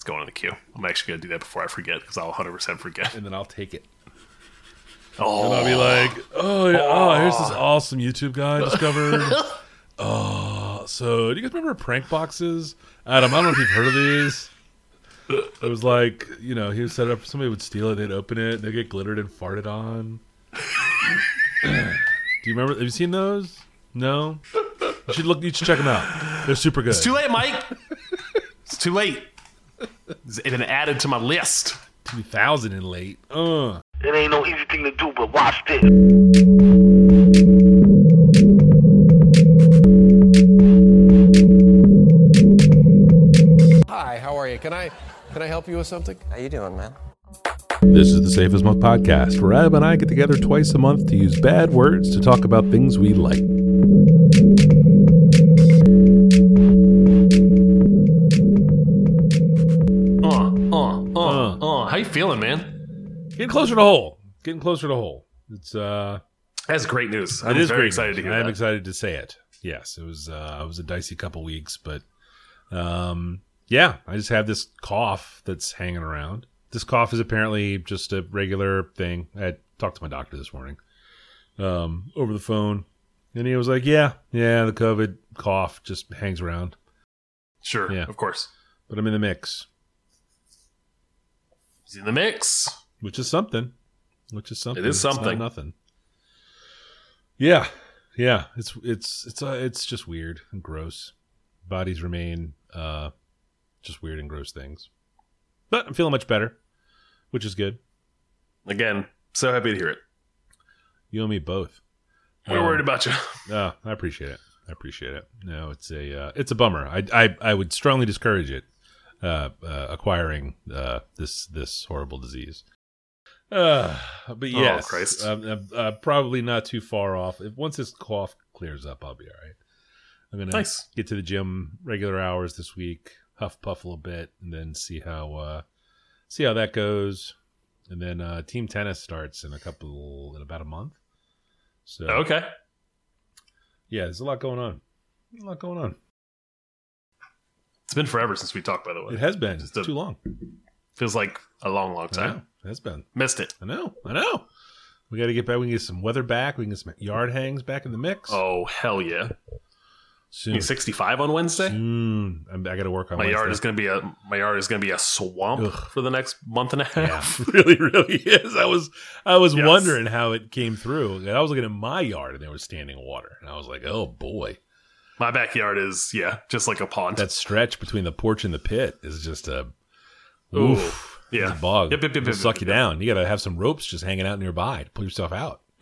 It's going in the queue. I'm actually gonna do that before I forget because I'll 100 percent forget. and then I'll take it. Oh, And I'll be oh. like, oh, yeah, oh, here's this oh. awesome YouTube guy I discovered. oh, so do you guys remember prank boxes? Adam, I don't know if you've heard of these. It was like, you know, he would set up, somebody would steal it, they'd open it, they'd get glittered and farted on. do you remember? Have you seen those? No? You should look, you should check them out. They're super good. it's too late, Mike. it's too late. It's been added to my list. 2000 and late. Uh. It ain't no easy thing to do, but watch this. Hi, how are you? Can I can I help you with something? How you doing, man? This is the Safe as Milk podcast, where Adam and I get together twice a month to use bad words to talk about things we like. Feeling, man? Getting closer to whole. Getting closer to whole. It's uh, That's great news. I'm very excited news. to hear I'm excited to say it. Yes, it was. Uh, it was a dicey couple weeks, but um, yeah, I just have this cough that's hanging around. This cough is apparently just a regular thing. I talked to my doctor this morning um, over the phone, and he was like, "Yeah, yeah, the COVID cough just hangs around." Sure, Yeah. of course. but I'm in the mix, He's in the mix. which is something. Which is something. is It's not something. nothing. Yeah, yeah. It's it's it's uh, it's just weird and gross. Bodies remain uh, just weird and gross things. But I'm feeling much better, which is good. Again, so happy to hear it. You and me both. We're Um, worried about you. Oh, I appreciate it. I appreciate it. No, it's a uh, it's a bummer. I, I I would strongly discourage it. Uh, uh, acquiring uh, this this horrible disease. Uh, but yes, Christ. um, uh, uh, probably not too far off. If once this cough clears up, I'll be all right. I'm gonna Nice. get to the gym regular hours this week, huff puff a little bit, and then see how uh, see how that goes. And then uh, team tennis starts in a couple in about a month. So Okay. yeah, there's a lot going on. A lot going on. It's been forever since we talked, by the way. It has been a- too long. Feels like a long, long time. It has been. Missed it. I know. I know. We got to get back. We can get some weather back. We can get some yard hangs back in the mix. Oh, hell yeah. soon. You 65 on Wednesday? Soon. I'm, I got to work on My yard is gonna be a my yard is gonna be a swamp Ugh. for the next month and a Yeah, half. really, really is. I was, I was Yes. wondering how it came through. I was looking at my yard, and there was standing water, and I was like, "Oh boy, My backyard is yeah, just like a pond. that stretch between the porch and the pit is just a Ooh, oof, yeah. it's a bog. Yep, yep, yep, yep, suck yep, you down. You got to have some ropes just hanging out nearby to pull yourself out,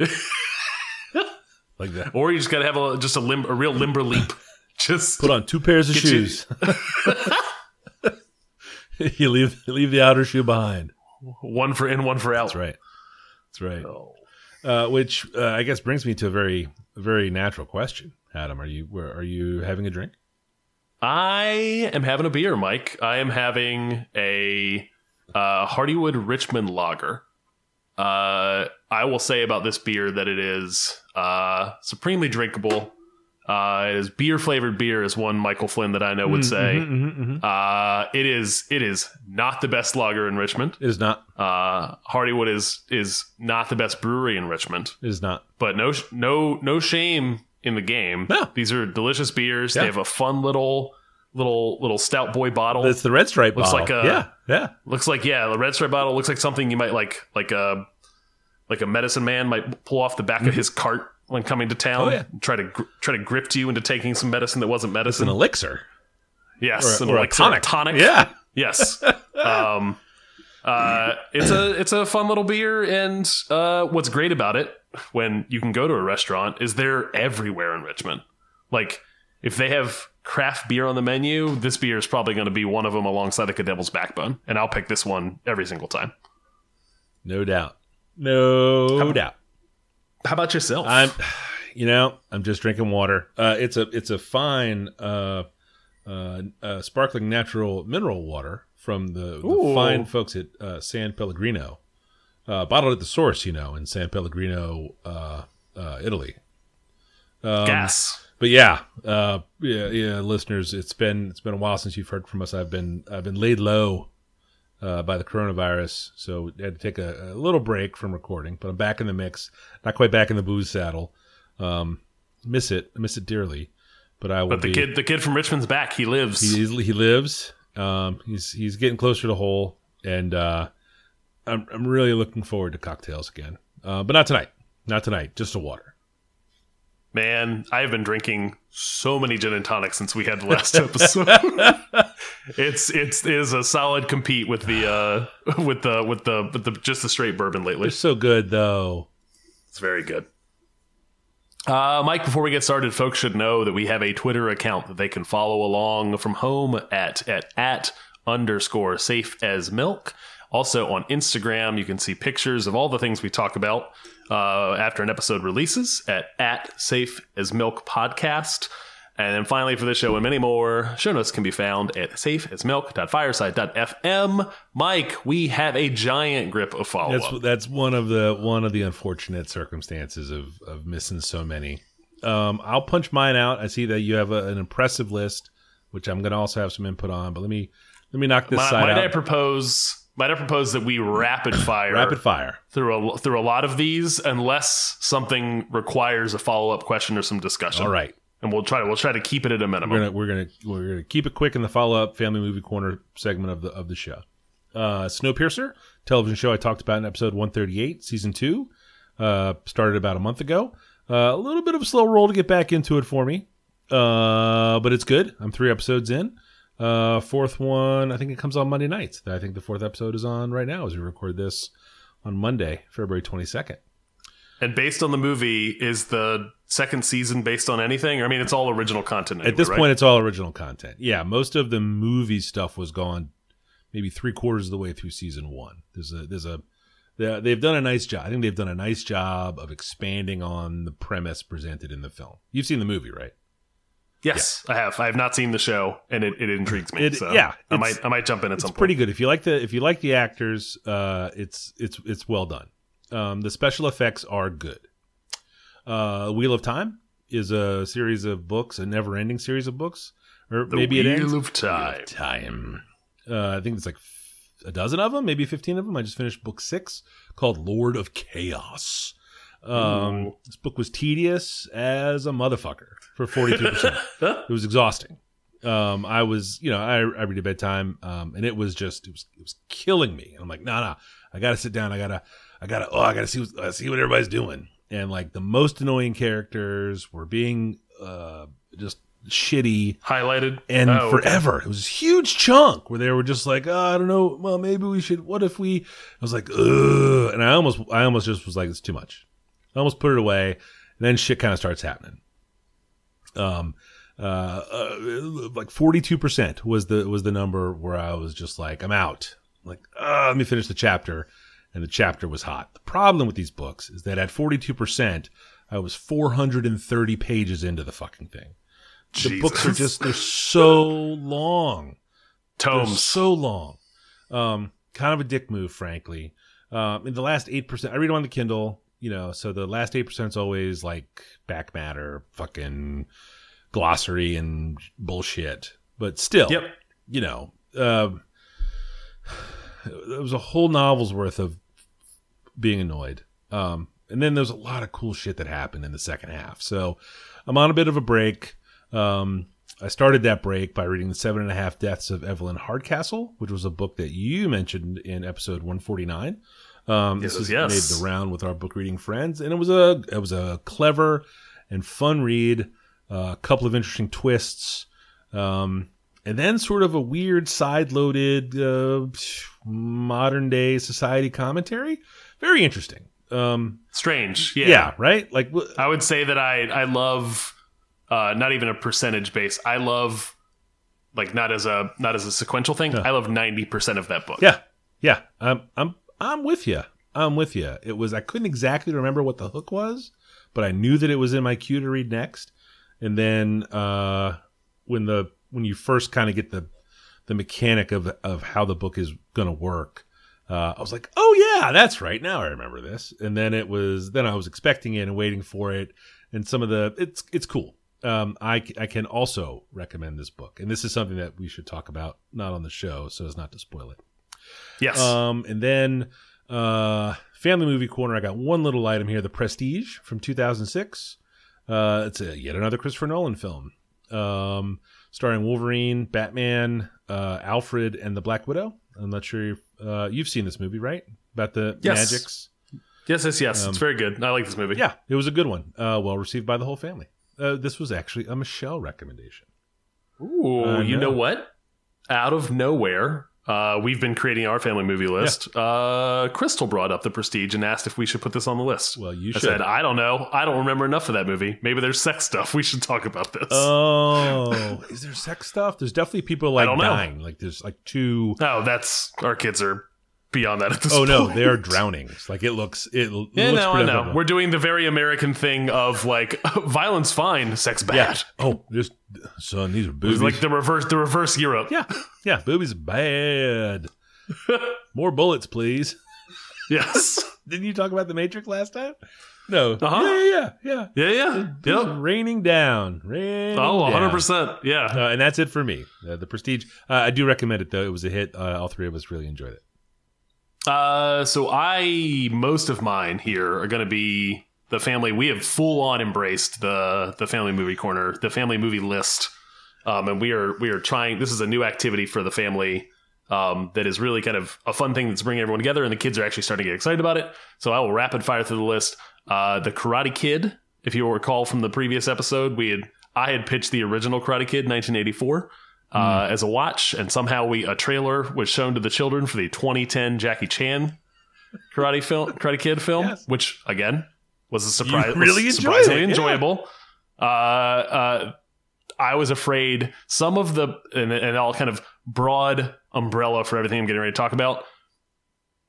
like that. Or you just gotta have a just a limb a real limber leap. Just Put on two pairs of you- shoes. you leave leave the outer shoe behind. one for in, one for out. That's right. That's right. Oh. Uh, which uh, I guess brings me to a very very natural question. Adam, are you where, are you having a drink? I am having a beer, Mike. I am having a uh, Hardywood Richmond Lager. Uh, I will say about this beer that it is uh, supremely drinkable. Uh, it is beer flavored beer, as one Michael Flynn that I know would say. Mm-hmm, Uh, it is it is not the best lager in Richmond. It is not. Uh, Hardywood is is not the best brewery in Richmond, It is not. but no no no shame in the game. No. These are delicious beers. Yeah. They have a fun little little little stout boy bottle. It's the red stripe. Looks bottle. like a- yeah, yeah. looks like yeah, the red stripe bottle looks like something you might like like a like a medicine man might pull off the back of his cart when coming to town. Mm-hmm. Oh, yeah. Try to gr- try to grift you into taking some medicine that wasn't It's medicine. an elixir yes, or, an or a elixir, tonic. tonic. Yeah. Yes. um, uh, it's a it's a fun little beer, and uh, what's great about it when you can go to a restaurant is they're everywhere in Richmond. Like if they have craft beer on the menu, this beer is probably going to be one of them alongside like a Devil's Backbone, and I'll pick this one every single time. No doubt. No doubt. How about yourself? I'm, you know, I'm just drinking water. Uh, it's a it's a fine, uh, uh, uh, sparkling natural mineral water from the, the fine folks at uh, San Pellegrino, uh, bottled at the source, you know, in San Pellegrino, uh, uh, Italy. Um, gas. but yeah, uh, yeah, yeah, listeners, it's been it's been a while since you've heard from us. I've been I've been laid low uh, by the coronavirus, so I had to take a, a little break from recording. But I'm back in the mix, not quite back in the booze saddle. Um, miss it, I miss it dearly. But I will. But the be, kid, the kid from Richmond's back. He lives. he he lives. Um, he's he's getting closer to whole, and uh, I'm I'm really looking forward to cocktails again. Uh, but not tonight. Not tonight. Just a water. Man, I've been drinking so many gin and tonics since we had the last episode. it's it's it is a solid compete with the uh with the with the with the just the straight bourbon lately. They're so good though. It's very good. Uh, Mike, before we get started, folks should know that we have a Twitter account that they can follow along from home at at at underscore safe as milk. Also on Instagram, you can see pictures of all the things we talk about uh, after an episode releases at at safe as milk podcast. And then finally, for this show and many more, show notes can be found at safeasmilk.fireside.fm. Mike, we have a giant grip of follow That's up. that's one of the one of the unfortunate circumstances of of missing so many. Um, I'll punch mine out. I see that you have a, an impressive list, which I'm going to also have some input on. But let me let me knock this Might, side might out. I propose? Might I propose that we rapid fire Rapid fire. through a through a lot of these, unless something requires a follow up question or some discussion. All right. and we'll try to we'll try to keep it at a minimum. We're gonna we're gonna we're gonna keep it quick in the follow up family movie corner segment of the of the show. Uh, Snowpiercer, television show I talked about in episode 138, season two, uh, started about a month ago. Uh, a little bit of a slow roll to get back into it for me, uh, but it's good. I'm three episodes in. Uh, fourth one, I think it comes on Monday nights. I think the fourth episode is on right now as we record this on Monday, February 22nd. and based on the movie, is the second season based on anything? I mean, it's all original content. At this right? point, it's all original content. Yeah, most of the movie stuff was gone, maybe three quarters of the way through season one. There's a there's a they've done a nice job. I think they've done a nice job of expanding on the premise presented in the film. You've seen the movie, right? Yes, I have. I have not seen the show, and it, it intrigues me. It- so yeah, I might I might jump in at some. It's pretty good if you like the if you like the actors. Uh, it's it's it's well done. Um, the special effects are good. Uh, Wheel of Time is a series of books, a never-ending series of books, or The maybe it Wheel ends. of Time. Wheel of Time. Uh, I think it's like a dozen of them, maybe fifteen of them. I just finished book six called Lord of Chaos. Um, this book was tedious as a motherfucker for forty-two percent. It was exhausting. Um, I was, you know, I, I read at bedtime, um, and it was just, it was, it was killing me. And I'm like, no, nah, no, nah, I gotta sit down. I gotta, I gotta, oh, I gotta see, what, uh, see what everybody's doing. And like the most annoying characters were being, uh, just shitty Highlighted and Oh, okay. forever. It was a huge chunk where they were just like, oh, I don't know. Well, maybe we should. What if we? I was like, ugh, and I almost, I almost just was like, it's too much. I almost put it away, and then shit kind of starts happening. Um, uh, uh like forty two percent was the was the number where I was just like, I'm out. Like, uh, let me finish the chapter, and the chapter was hot. The problem with these books is that at forty two percent, I was four hundred and thirty pages into the fucking thing. The books are just they're so long. They're tomes. so long. Um, kind of a dick move, frankly. Um, in the last eight percent, I read them on the Kindle. You know, so the last eight percent is always like back matter, fucking glossary and bullshit. But still, Yep. you know, um, it was a whole novel's worth of being annoyed. Um, and then there's a lot of cool shit that happened in the second half. So I'm on a bit of a break. Um, I started that break by reading The Seven and a Half Deaths of Evelyn Hardcastle, which was a book that you mentioned in episode 149. Um, Yes, this has yes. made the round with our book reading friends, and it was a it was a clever and fun read. Uh, a couple of interesting twists, um, and then sort of a weird side-loaded uh, modern day society commentary. Very interesting. Um, Strange. yeah. Yeah. right. Like I would say that I I love uh, not even a percentage base. I love like not as a not as a sequential thing. I love ninety percent of that book. Yeah, yeah. I'm I'm I'm with you. I'm with you. It was I couldn't exactly remember what the hook was, but I knew that it was in my queue to read next. And then uh, when the when you first kind of get the the mechanic of of how the book is to work, uh, I was like, oh yeah, that's right. Now I remember this. And then it was then I was expecting it and waiting for it, and some of the it's it's cool. um, I I can also recommend this book, and this is something that we should talk about, not on the show, so as not to spoil it. Yes. Um, and then uh, family movie corner. I got one little item here: The Prestige from 2006. Uh, it's a yet another Christopher Nolan film, um, starring Wolverine, Batman, uh, Alfred, and the Black Widow. I'm not sure uh, you've seen this movie, right? About the Yes. magics. yes, yes, yes. it's very good. I like this movie. um, Yeah, it was a good one. Uh, well received by the whole family. Uh, this was actually a Michelle recommendation. Ooh, I you know. know what? Out of nowhere, uh, we've been creating our family movie list. Uh, Crystal brought up the Prestige and asked if we should put this on the list. Well, you I should. said, I don't know. I don't remember enough of that movie. Maybe there's sex stuff. We should talk about this. Oh, is there sex stuff? There's definitely people like don't know. dying. Like there's like two oh, that's our kids are beyond that at this Oh no, they are drowning. Like it looks. It Yeah, looks no, I pretty know. We're doing the very American thing of like violence fine, sex bad. yeah. Oh, just son, these are It's boobies. like the reverse, the reverse Europe. yeah, yeah, boobies bad. More bullets, please. Yes. Didn't you talk about the Matrix last time? No. Uh-huh. Yeah, yeah, yeah. Yeah, yeah. Just Yep. Raining down. Raining Oh, 100%. Yeah. Uh, and that's it for me. Uh, the Prestige. Uh, I do recommend it though. It was a hit. Uh, all three of us really enjoyed it. Uh, so I most of mine here are going to be the family. We have full on embraced the the family movie corner, the family movie list, um, and we are we are trying. This is a new activity for the family. Um, that is really kind of a fun thing that's bringing everyone together, and the kids are actually starting to get excited about it. So I will rapid fire through the list. Uh, the Karate Kid, if you recall from the previous episode, we had I had pitched the original Karate Kid, 1984 uh, as a watch, and somehow we a trailer was shown to the children for the 2010 Jackie Chan Karate film, Karate Kid film, Yes. which again was a surprise, You really surprisingly it, enjoyable. Uh, uh, I was afraid some of the and, and all kind of broad umbrella for everything I'm getting ready to talk about.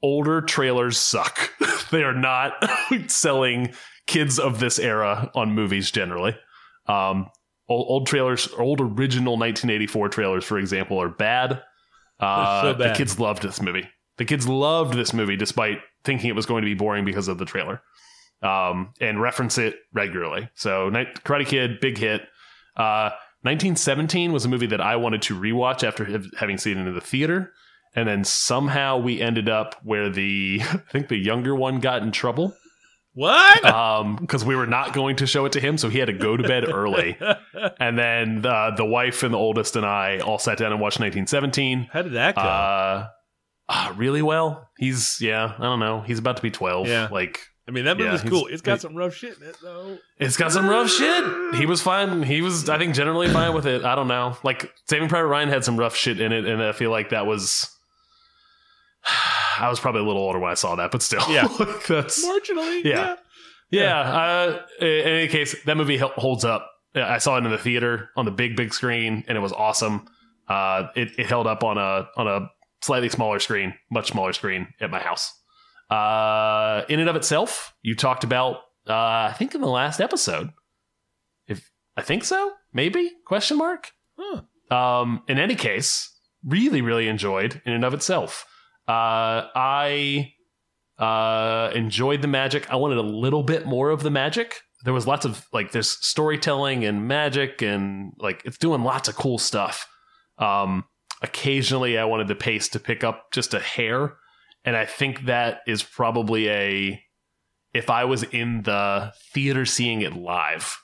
Older trailers suck. they are not selling kids of this era on movies generally. Um, old, old trailers, old original 1984 trailers, for example, are bad. Uh, so The kids loved this movie. The kids loved this movie despite thinking it was going to be boring because of the trailer. Um, and reference it regularly. So, Night- Karate Kid, big hit. Uh, 1917 was a movie that I wanted to rewatch after having seen it in the theater. And then somehow we ended up where the, I think the younger one got in trouble What? um because we were not going to show it to him so he had to go to bed early and then the, the wife and the oldest and i all sat down and watched 1917 How did that go? uh ah, really well he's yeah i don't know he's about to be 12 Yeah. like I mean, that yeah, movie's he's- cool. It's got he- some rough shit in it, though. it's got some rough shit he was fine he was i think generally fine with it i don't know like saving private ryan had some rough shit in it and i feel like that was i was probably a little older when i saw that but still Yeah. like, that's Marginally. Yeah. Yeah. Uh, in any case, that movie holds up. I saw it in the theater on the big, big screen, and it was awesome. Uh, it, it held up on a on a slightly smaller screen, much smaller screen at my house. Uh, in and of itself, you talked about. Uh, I think in the last episode, if I think so, maybe question mark. Huh. Um, in any case, really, really enjoyed in and of itself. Uh, I uh, enjoyed the magic. I wanted a little bit more of the magic. There was lots of like there's storytelling and magic and like it's doing lots of cool stuff. Um, occasionally, I wanted the pace to pick up just a hair, and I think that is probably a if I was in the theater seeing it live,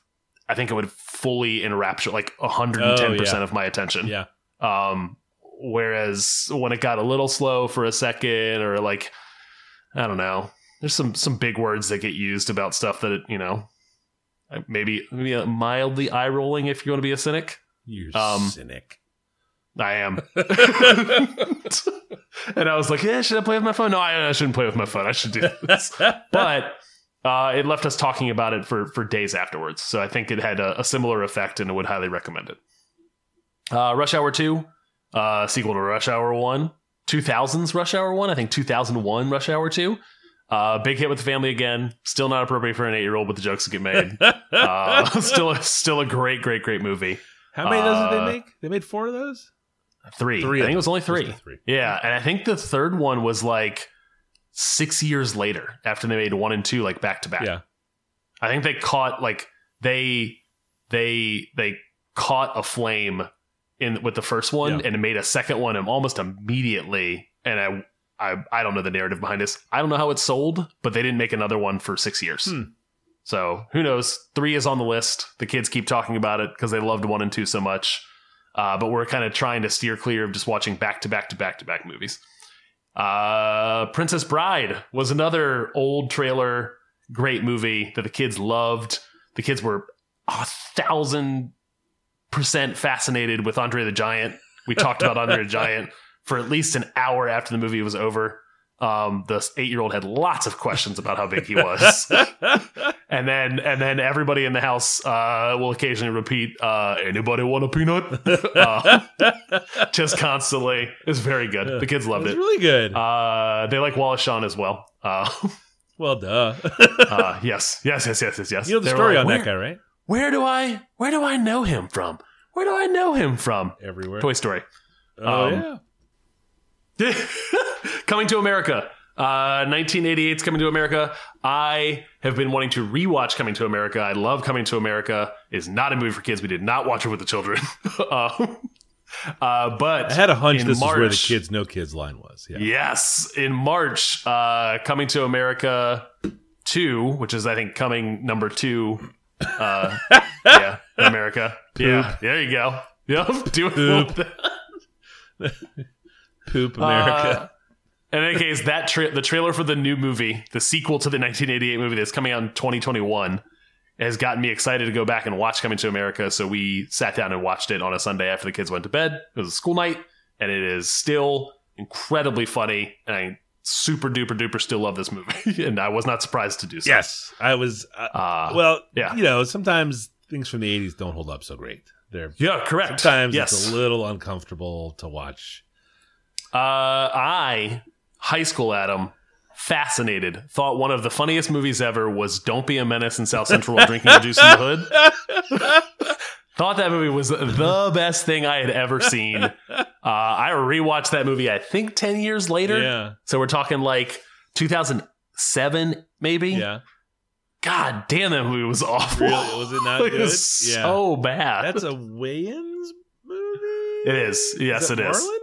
I think it would fully enrapture like 110 Oh, yeah. percent of my attention. Yeah. Um, whereas when it got a little slow for a second, or like, I don't know, there's some some big words that get used about stuff that it, you know, maybe maybe a mildly eye rolling if you want to be a cynic. You're Um, cynic. I am. and I was like, yeah, should I play with my phone? No, I, I shouldn't play with my phone. I should do this. but uh, it left us talking about it for for days afterwards. So I think it had a, a similar effect, and I would highly recommend it. Uh, Rush Hour Two, uh, sequel to Rush Hour One, 2000s Rush Hour One. I think 2001 Rush Hour Two. Uh, big hit with the family again. Still not appropriate for an eight year old, but the jokes get made. Uh, still, a, still a great, great, great movie. How many of those did uh, they make? They made four of those? Three. Three I think it was only three. the three. Yeah, and I think the third one was like six years later after they made one and two like back to back. Yeah. I think they caught like they they they caught a flame in with the first one Yeah. and made a second one almost immediately. And I, I I don't know the narrative behind this. I don't know how it sold, but they didn't make another one for six years. Hmm. So who knows? Three is on the list. The kids keep talking about it because they loved one and two so much. Uh, but we're kind of trying to steer clear of just watching back to back to back to back movies. Uh, Princess Bride was another old trailer, great movie that the kids loved. The kids were a thousand percent fascinated with Andre the Giant. We talked about Andre the Giant for at least an hour after the movie was over. Um, the eight year old had lots of questions about how big he was. and then and then everybody in the house uh, will occasionally repeat, uh, "Anybody want a peanut?" uh, just constantly. It's very good. The kids loved it. It's it. really good. Uh, they like Wallace Shawn as well. Uh, well, duh. uh, yes, yes, yes, yes, yes, yes. you know the They story like, on where, that guy, right? Where do I where do I know him from? Where do I know him from? Everywhere. Toy Story. oh um, yeah. coming to America. Uh, 1988's Coming to America. I have been wanting to rewatch Coming to America. I love Coming to America. It's not a movie for kids. We did not watch it with the children. uh, uh, but I had a hunch this is where the kids no kids line was. Yeah. Yes, in March, uh, Coming to America 2, which is, I think, coming number two. Uh, yeah, America. Yeah, there you go. Yep, do Poop. Poop America. Uh, in any case, that tra- the trailer for the new movie, the sequel to the 1988 movie that's coming out in 2021, has gotten me excited to go back and watch Coming to America. So we sat down and watched it on a Sunday after the kids went to bed. It was a school night, and it is still incredibly funny. And I super duper duper still love this movie, and I was not surprised to do so. yes, I was. Uh, Uh, well, yeah. You know, sometimes things from the '80s don't hold up so great. They're yeah, correct. sometimes yes. it's a little uncomfortable to watch. Uh, I, high school Adam, fascinated, thought one of the funniest movies ever was Don't Be a Menace in South Central while drinking a juice in the hood. thought that movie was the best thing I had ever seen. Uh, I rewatched that movie, I think, 10 years later. Yeah, So we're talking like 2007, maybe? yeah. God damn, that movie was awful. Really, was it not It good? was Yeah. so bad. That's a Wayans movie. It is. Yes, that it is. Marlon?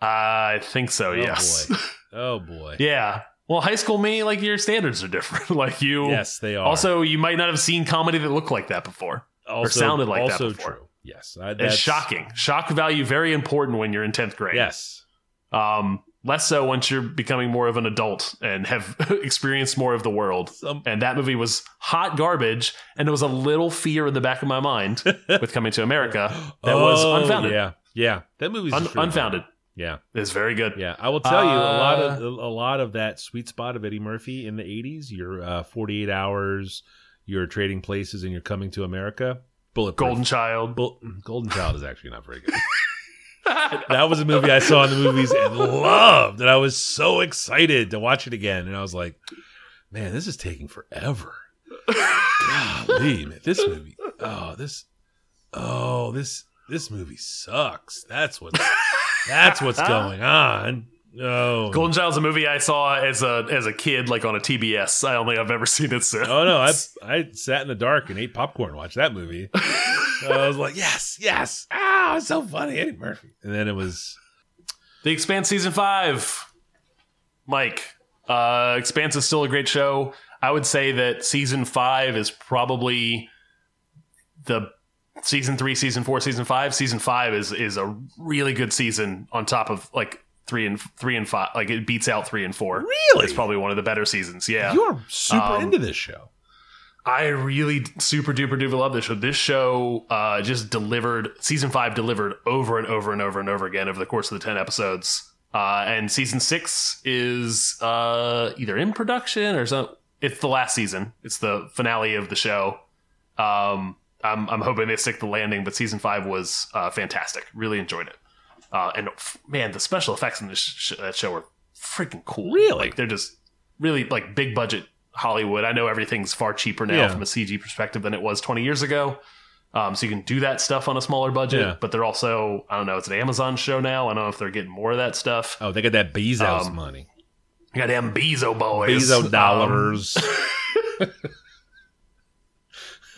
I think so, Oh, yes. boy. Oh boy. Yeah. Well, high school me, like your standards are different. like you Yes, they are. also you might not have seen comedy that looked like that before. Also, sounded like that also before. true. Yes, I, It's shocking. Shock value very important when you're in 10th grade. Yes, Um less so once you're becoming more of an adult and have experienced more of the world. Some- And that movie was hot garbage and there was a little fear in the back of my mind with coming to America that was Oh, unfounded. Yeah, yeah. That movie's Un- unfounded. Yeah, It's very good. yeah. I will tell you a lot Uh, of a lot of that sweet spot of Eddie Murphy in the '80s. Your uh, 48 hours. You're trading places and you're coming to America. Bulletproof. Golden Child. Bull- Golden Child is actually not very good. that was a movie I saw in the movies and loved, and I was so excited to watch it again. And I was like, "Man, this is taking forever." Golly, man, this movie. Oh, this. Oh, this. This movie sucks. That's what. That's what's going on. Oh, Golden Child's a movie I saw as a as a kid, like on a TBS. I don't think I've ever seen it since. Oh no, I I sat in the dark and ate popcorn watched that movie. I was like, yes, yes, ah, it's so funny, Eddie Murphy. And then it was The Expanse season five. Mike, uh, Expanse is still a great show. I would say that season five is probably the season three, season four, season five. Season five is is a really good season on top of like three and three and five. Like it beats out three and four. Really? it's probably one of the better seasons. Yeah, you are super Um, into this show. I really super duper duper love this show. This show uh, just delivered season five delivered over and over and over and over again over the course of the ten episodes. Uh, and season six is uh, either in production or some. It's the last season. It's the finale of the show. Um, I'm I'm hoping they stick the landing, but season five was uh, fantastic. Really enjoyed it. Uh, and f- man, the special effects in this sh- that show are freaking cool. Really? like they're just really like big budget Hollywood. I know everything's far cheaper now Yeah. from a CG perspective than it was 20 years ago. Um, so you can do that stuff on a smaller budget, Yeah. but they're also I don't know. It's an Amazon show now. I don't know if they're getting more of that stuff. Oh, they got that Bezos um, money, Goddamn Bezo boys, Bezos Um, dollars.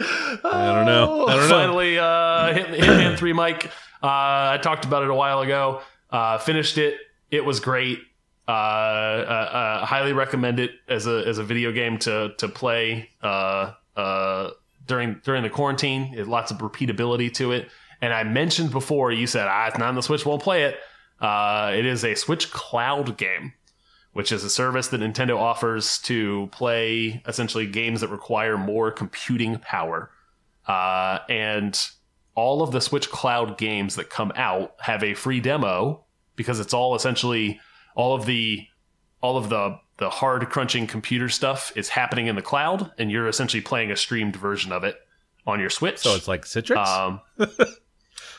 I don't know. I don't know. Finally, uh, Hit, Hitman 3, Mike. Uh, I talked about it a while ago. Uh, finished it. It was great. Uh, uh, uh, highly recommend it as a as a video game to to play uh, uh, during during the quarantine. It, lots of repeatability to it. And I mentioned before, you said, ah, it's not on the Switch, won't play it. Uh, it is a Switch cloud game, which is a service that Nintendo offers to play essentially games that require more computing power. Uh, and all of the Switch cloud games that come out have a free demo because it's all essentially all of the all of the the hard crunching computer stuff is happening in the cloud, and you're essentially playing a streamed version of it on your Switch. So it's like Citrix. um,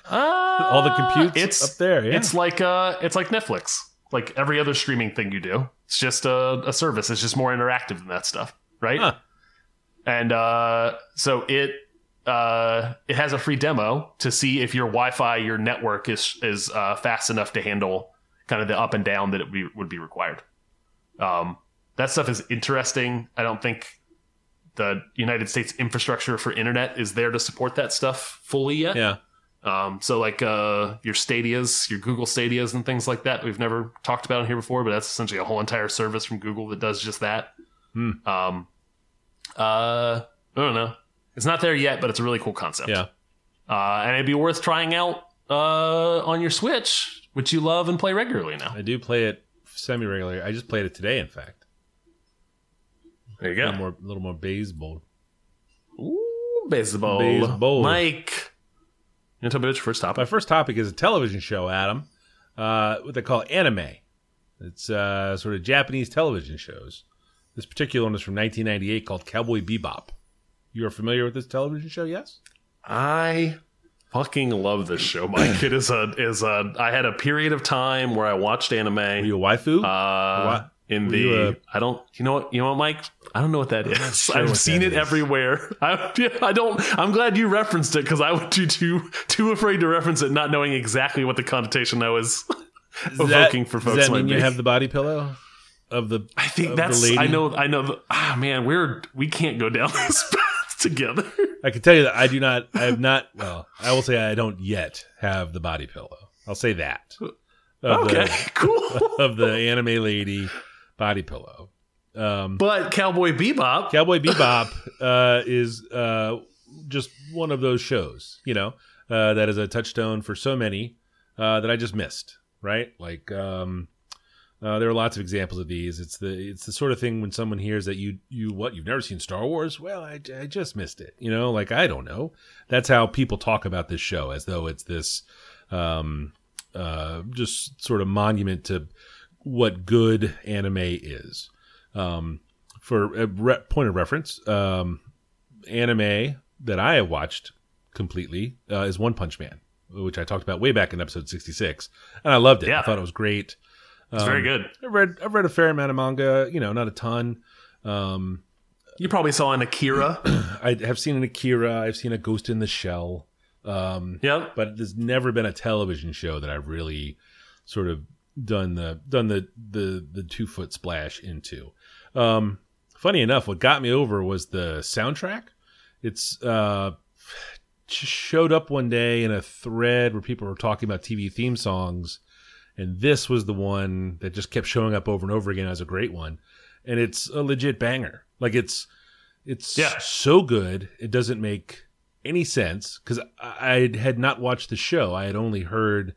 All the computes it's up there. Yeah. It's like uh, it's like Netflix, like every other streaming thing you do. It's just a, a service. It's just more interactive than that stuff, right? Huh. And uh, so it uh, it has a free demo to see if your Wi-Fi, your network is is uh, fast enough to handle kind of the up and down that it would be, would be required. Um, that stuff is interesting. I don't think the United States infrastructure for internet is there to support that stuff fully yet. yeah. Um, so like uh, your Stadias, your Google Stadias, and things like that. We've never talked about in here before, but that's essentially a whole entire service from Google that does just that. Hmm. Um, uh, I don't know. It's not there yet, but it's a really cool concept. Yeah. Uh, and it'd be worth trying out uh, on your Switch, which you love and play regularly now. I do play it semi regularly. I just played it today, in fact. There you A little go. more, a little more baseball. Ooh, baseball. Baseball. Mike. You want to tell me what your first topic? My first topic is a television show, Adam. Uh, what they call anime. It's uh, sort of Japanese television shows. This particular one is from 1998 called Cowboy Bebop. You are familiar with this television show? Yes. I fucking love this show, Mike. it is a is a. I had a period of time where I watched anime. Were you a waifu? uh, in the I don't. You know what? You know what, Mike? I don't know what that is. sure I've seen that it is. everywhere. I, I don't. I'm glad you referenced it because I would be too too afraid to reference it, not knowing exactly what the connotation I was Does that- evoking for folks. Does that mean you have the body pillow of the? I think that's. I know. I know. The, ah, man, we're we can't go down this path together. I can tell you that I do not. I have not. Well, I will say I don't yet have the body pillow. I'll say that. Of okay, The, cool. of the anime lady body pillow. Um, But Cowboy Bebop. Cowboy Bebop uh, is uh, just one of those shows, you know, uh, that is a touchstone for so many uh, that I just missed. Right? Like um, uh, there are lots of examples of these. It's the it's the sort of thing when someone hears that you you what you've never seen Star Wars. Well, I, I just missed it. You know, like I don't know. That's how people talk about this show as though it's this um, uh, just sort of monument to what good anime is. Um, for a re- point of reference, um, anime that I have watched completely uh, is One Punch Man, which I talked about way back in episode sixty six, and I loved it. Yeah. I thought it was great. It's very good. I've read I've read a fair amount of manga, you know, not a ton. Um, You probably saw an Akira. I have seen an Akira, I've seen a Ghost in the Shell, um, yep. but there's never been a television show that I've really sort of done the done the the the two foot splash into. Um, funny enough, what got me over was the soundtrack. It's uh, showed up one day in a thread where people were talking about TV theme songs, and this was the one that just kept showing up over and over again as a great one, and it's a legit banger. Like it's it's Yeah. so good it doesn't make any sense because I I had not watched the show. I had only heard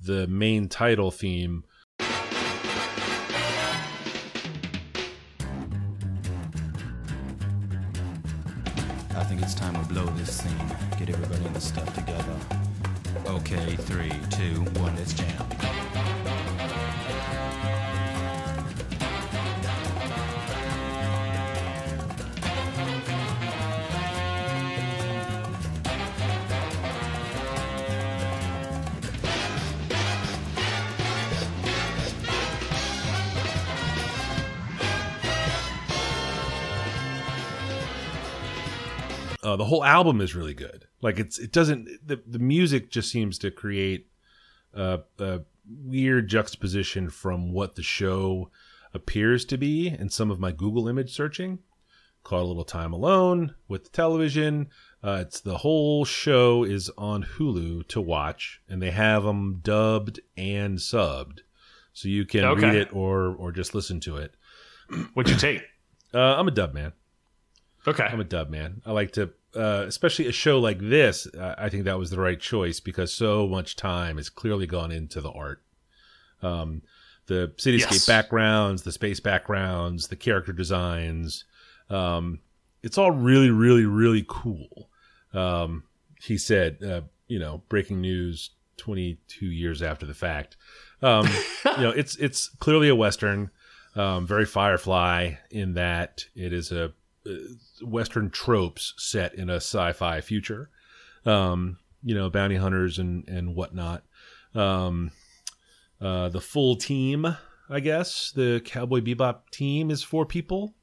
the main title theme. I think it's time we blow this scene. Get everybody in the stuff together. Okay, three, two, one, let's jam. Uh, the whole album is really good. Like it's it doesn't the the music just seems to create a, a weird juxtaposition from what the show appears to be in some of my Google image searching. Caught A Little Time Alone with the television. Uh, it's the whole show is on Hulu to watch, and they have them dubbed and subbed, so you can Okay. read it or or just listen to it. What'd you take? Uh, I'm a dub man. Okay. I'm a dub man. I like to, uh, especially a show like this. Uh, I think that was the right choice because so much time has clearly gone into the art. Um, the cityscape Yes. backgrounds, the space backgrounds, the character designs. Um, it's all really, really, really cool. Um, he said, uh, you know, breaking news 22 years after the fact. Um, you know, it's it's clearly a western, um, very Firefly in that it is a western tropes set in a sci-fi future. Um, you know, bounty hunters and and whatnot. Um, uh, the full team, I guess, the Cowboy Bebop team is four people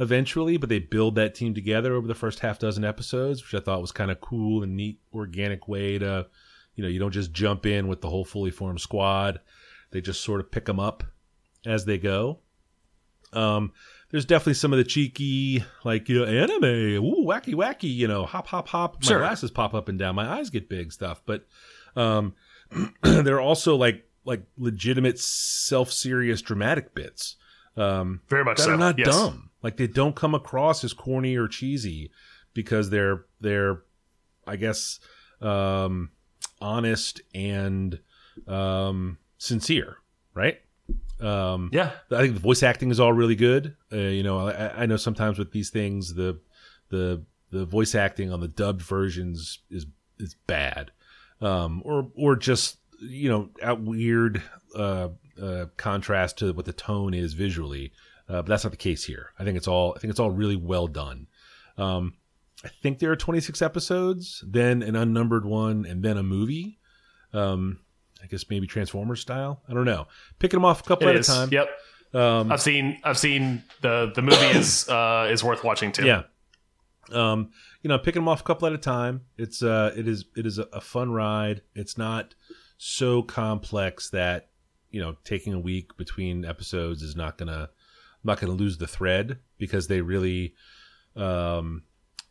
eventually, but they build that team together over the first half dozen episodes, which I thought was kind of cool and neat, organic way to, you know, you don't just jump in with the whole fully formed squad. They just sort of pick them up as they go. Um, there's definitely some of the cheeky, like you know, anime, ooh, wacky, wacky, you know, hop, hop, hop. My Sure. glasses pop up and down, my eyes get big stuff. But um, there are also like like legitimate, self-serious, dramatic bits. Um, Very much that so. are not yes. dumb. Like they don't come across as corny or cheesy because they're they're, I guess, um, honest and um, sincere, right? Um, Yeah. I think the voice acting is all really good. Uh, you know, I, I know sometimes with these things, the the the voice acting on the dubbed versions is is bad, um, or or just you know out weird uh, uh, contrast to what the tone is visually. Uh, but that's not the case here. I think it's all I think it's all really well done. Um, I think there are 26 episodes, then an unnumbered one, and then a movie. Um, I guess maybe Transformers style. I don't know. Picking them off a couple It at is. a time. Yep. Um, I've seen I've seen the the movie is uh is worth watching too. yeah. Um, you know, picking them off a couple at a time. It's uh, it is it is a, a fun ride. It's not so complex that you know taking a week between episodes is not gonna I'm not gonna lose the thread because they really um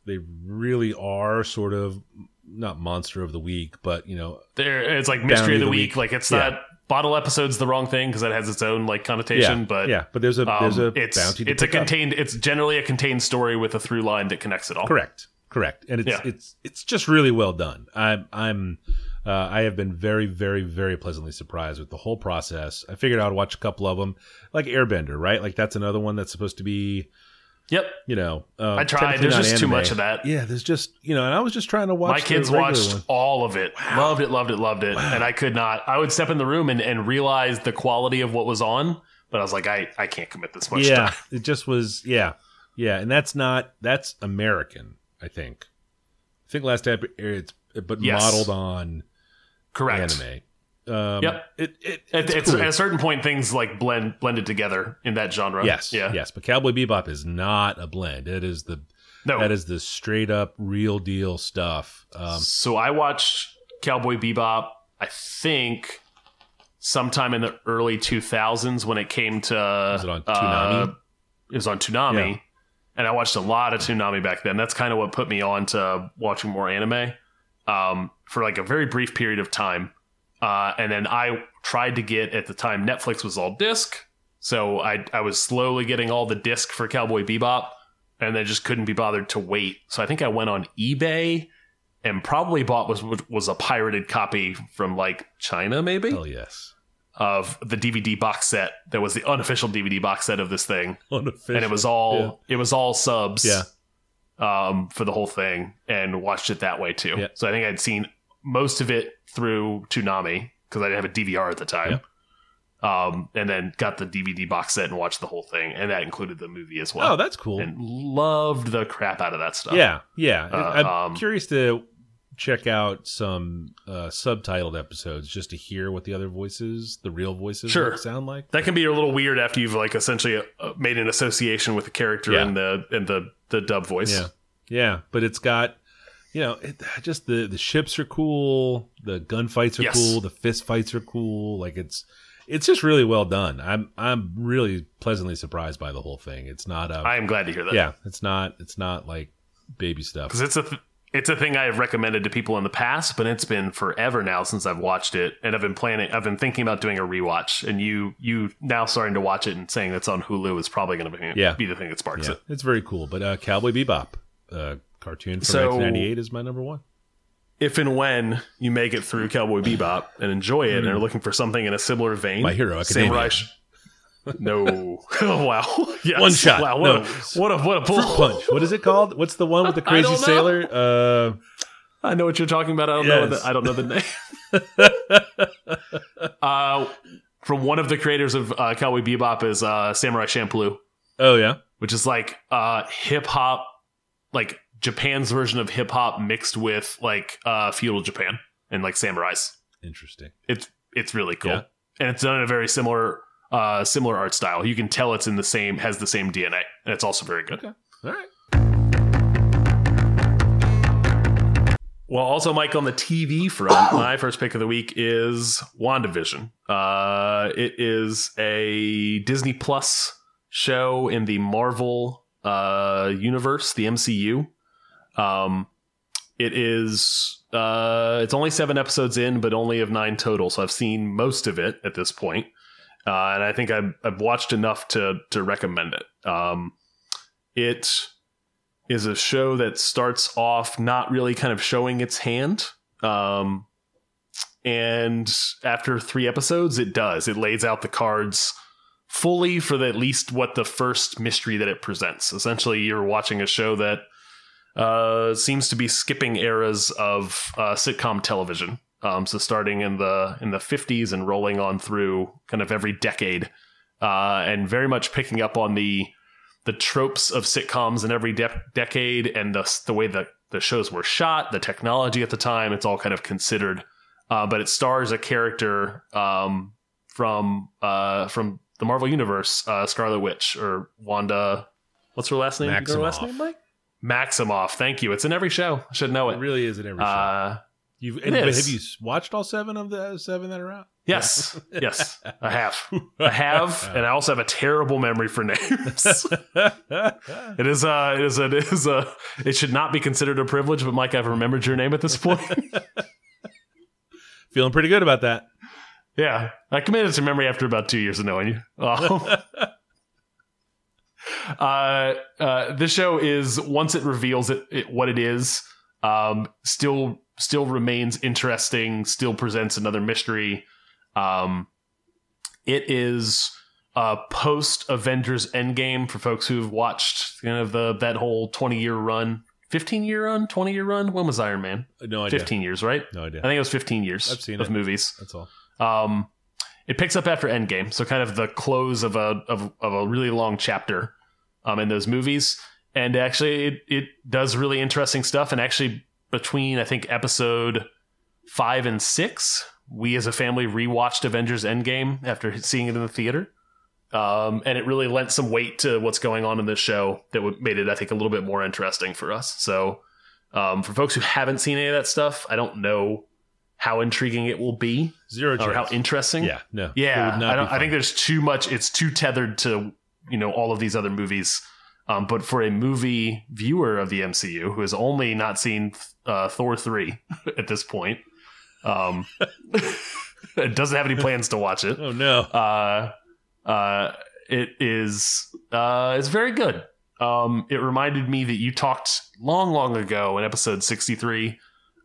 they really are sort of not monster of the week, but you know There it's like mystery of the, the week. week. Like it's Yeah. not bottle episode's the wrong thing because that has its own like connotation. yeah, but yeah, but there's a there's um, a it's bounty. To it's a pick up. contained it's generally a contained story with a through line that connects it all. Correct. Correct. And it's Yeah. it's it's just really well done. I'm I'm uh, I have been very very very pleasantly surprised with the whole process. I figured I'd watch a couple of them, like Airbender, right? Like that's another one that's supposed to be, Yep. you know. Um, I tried. technically There's not just too much of that. Yeah, there's just you know, and I was just trying to watch. My kids watched one. all of it. Loved it, loved it, loved it. And I could not I would step in the room and, and realize the quality of what was on, but I was like, I, I can't commit this much Yeah, time. it just was. Yeah, yeah, and that's not that's American. I think. I think last ep it's but Yes. modeled on Correct. anime. Um, Yep. It, it, At, it's it's, cool. at a certain point, things like blend blended together in that genre. Yes, Yeah. yes, but Cowboy Bebop is not a blend. It is the No. that is the straight up real deal stuff. Um, so I watched Cowboy Bebop. I think sometime in the early 2000s when it came to. Was it on uh, it was on Toonami, Yeah. and I watched a lot of Toonami back then. That's kind of what put me on to watching more anime um, for like a very brief period of time. Uh, and then I tried to get at the time Netflix was all disc, so I I was slowly getting all the disc for Cowboy Bebop, and then just couldn't be bothered to wait. So I think I went on eBay and probably bought was was a pirated copy from like China maybe hell yes, of the DVD box set that was the unofficial DVD box set of this thing unofficial. and it was all it was all subs Yeah. um for the whole thing and watched it that way too Yeah. so i think i'd seen most of it through Toonami because i didn't have a dvr at the time um and then got the dvd box set and watched the whole thing and that included the movie as well Oh, that's cool. and loved the crap out of that stuff yeah, yeah. Uh, I'm um, curious to check out some uh, subtitled episodes just to hear what the other voices, the real voices, Sure. sound like. that can be a little weird after you've like essentially uh, made an association with the character Yeah. and the and the the dub voice Yeah, yeah, but it's got. You know, it, just the the ships are cool, the gunfights are Yes. cool, the fist fights are cool. Like it's it's just really well done. I'm I'm really pleasantly surprised by the whole thing. It's not a I am glad to hear that. yeah, it's not it's not like baby stuff. because it's a th- it's a thing I have recommended to people in the past, but it's been forever now since I've watched it, and I've been planning. I've been thinking about doing a rewatch, and you you now starting to watch it and saying that's on Hulu is probably going to be Yeah. be the thing that sparks Yeah, it. it's very cool. But uh, Cowboy Bebop, uh, cartoon from So- 1998, is my number one. If and when you make it through Cowboy Bebop and enjoy it, and are looking for something in a similar vein, My Hero Academia. Samurai. No, oh wow, yes. One shot. Wow, what, No. a, what a what a pull. Punch. What is it called? What's the one with the crazy sailor? Uh, I know what you're talking about. I don't know. The, I don't know the name. uh, from one of the creators of uh, Cowboy Bebop is uh, Samurai Champloo, oh yeah, which is like uh, hip hop, like Japan's version of hip hop mixed with like uh, feudal Japan and like samurais. interesting. It's it's really cool, Yeah. and it's done in a very similar uh, similar art style. You can tell it's in the same has the same DNA, and it's also very good. Okay, all right. Well, also, Mike, on the TV front, my first pick of the week is WandaVision. Uh, it is a Disney Plus show in the Marvel uh, universe, the MCU. Um, it is. Uh, it's only seven episodes in, but only of nine total. So I've seen most of it at this point. uh, and I think I've, I've watched enough to to recommend it. Um, it is a show that starts off not really kind of showing its hand. Um, and after three episodes, it does. It lays out the cards fully for the, at least what the first mystery that it presents. Essentially, you're watching a show that uh, seems to be skipping eras of uh, sitcom television. Um, so starting in the in the 50s and rolling on through kind of every decade, uh, and very much picking up on the the tropes of sitcoms in every de- decade and the the way that the shows were shot, the technology at the time. It's all kind of considered, uh, but it stars a character um, from uh, from the Marvel universe, uh, Scarlet Witch or Wanda. What's her last name? Know Her last name, Mike. Maximoff. Thank you. It's in every show. I should know It it. really is in every show. Uh, You've it and, is. have you watched all seven of the seven that are out? yes, yes, I have. I have, and I also have a terrible memory for names. It is uh it is a, it is a it should not be considered a privilege, but Mike, I've remembered your name at this point. Feeling pretty good about that. yeah. I committed to memory after about two years of knowing you. Um, uh, uh, this show is once it reveals it, it what it is, um, still still remains interesting, still presents another mystery. Um, it is uh, post Avengers Endgame for folks who've watched kind of the that whole twenty year run, fifteen year run, twenty year run. When was Iron Man? No idea. Fifteen years, right? No idea. I think it was fifteen years I've seen of it. movies. That's all. Um, it picks up after Endgame, so kind of the close of a of, of a really long chapter um, in those movies. And actually, it, it does really interesting stuff. And actually, between I think episode five and six, we as a family rewatched Avengers Endgame after seeing it in the theater. Um, and it really lent some weight to what's going on in this show that made it, I think, a little bit more interesting for us. So, um, for folks who haven't seen any of that stuff, I don't know how intriguing it will be Zero or how interesting. yeah, no. Yeah, I, don't, I think there's too much. It's too tethered to you know all of these other movies. Um, but for a movie viewer of the MCU who has only not seen uh, Thor three at this point, um, it doesn't have any plans to watch it. Oh no. Uh, uh, it is uh, it's very good. Um, it reminded me that you talked long, long ago in episode sixty three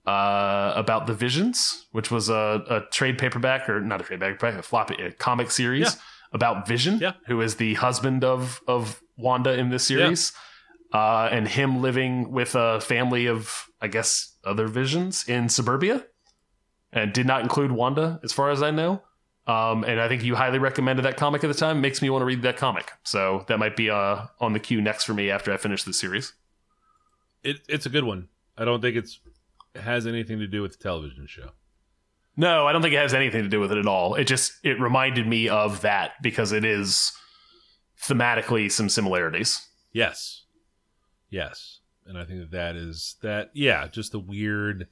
uh, about the Visions, which was a, a trade paperback or not a trade paperback, a floppy a comic series Yeah. about Vision, Yeah. who is the husband of of Wanda in this series, uh, and him living with a family of I guess other Visions in suburbia, and did not include Wanda as far as I know. Um, and I think you highly recommended that comic at the time. Makes me want to read that comic. So that might be uh, on the queue next for me after I finish the series. It, it's a good one. I don't think it's it has anything to do with the television show. No, I don't think it has anything to do with it at all. It just it reminded me of that because it is thematically some similarities. Yes. Yes. And I think that that is that yeah, just the weird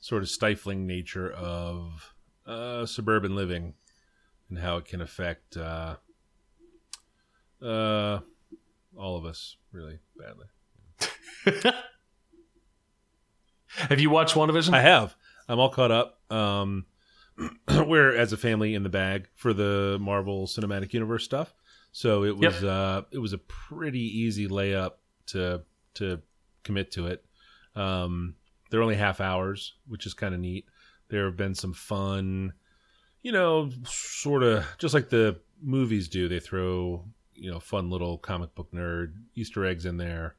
sort of stifling nature of uh suburban living and how it can affect uh, uh, all of us really badly. Have you watched WandaVision? I have. I'm all caught up. Um, we're as a family in the bag for the Marvel Cinematic Universe stuff. So it was Yep. uh, it was a pretty easy layup to to commit to it. Um, they're only half hours, which is kind of neat. There have been some fun, you know, sort of just like the movies do. They throw you know fun little comic book nerd Easter eggs in there.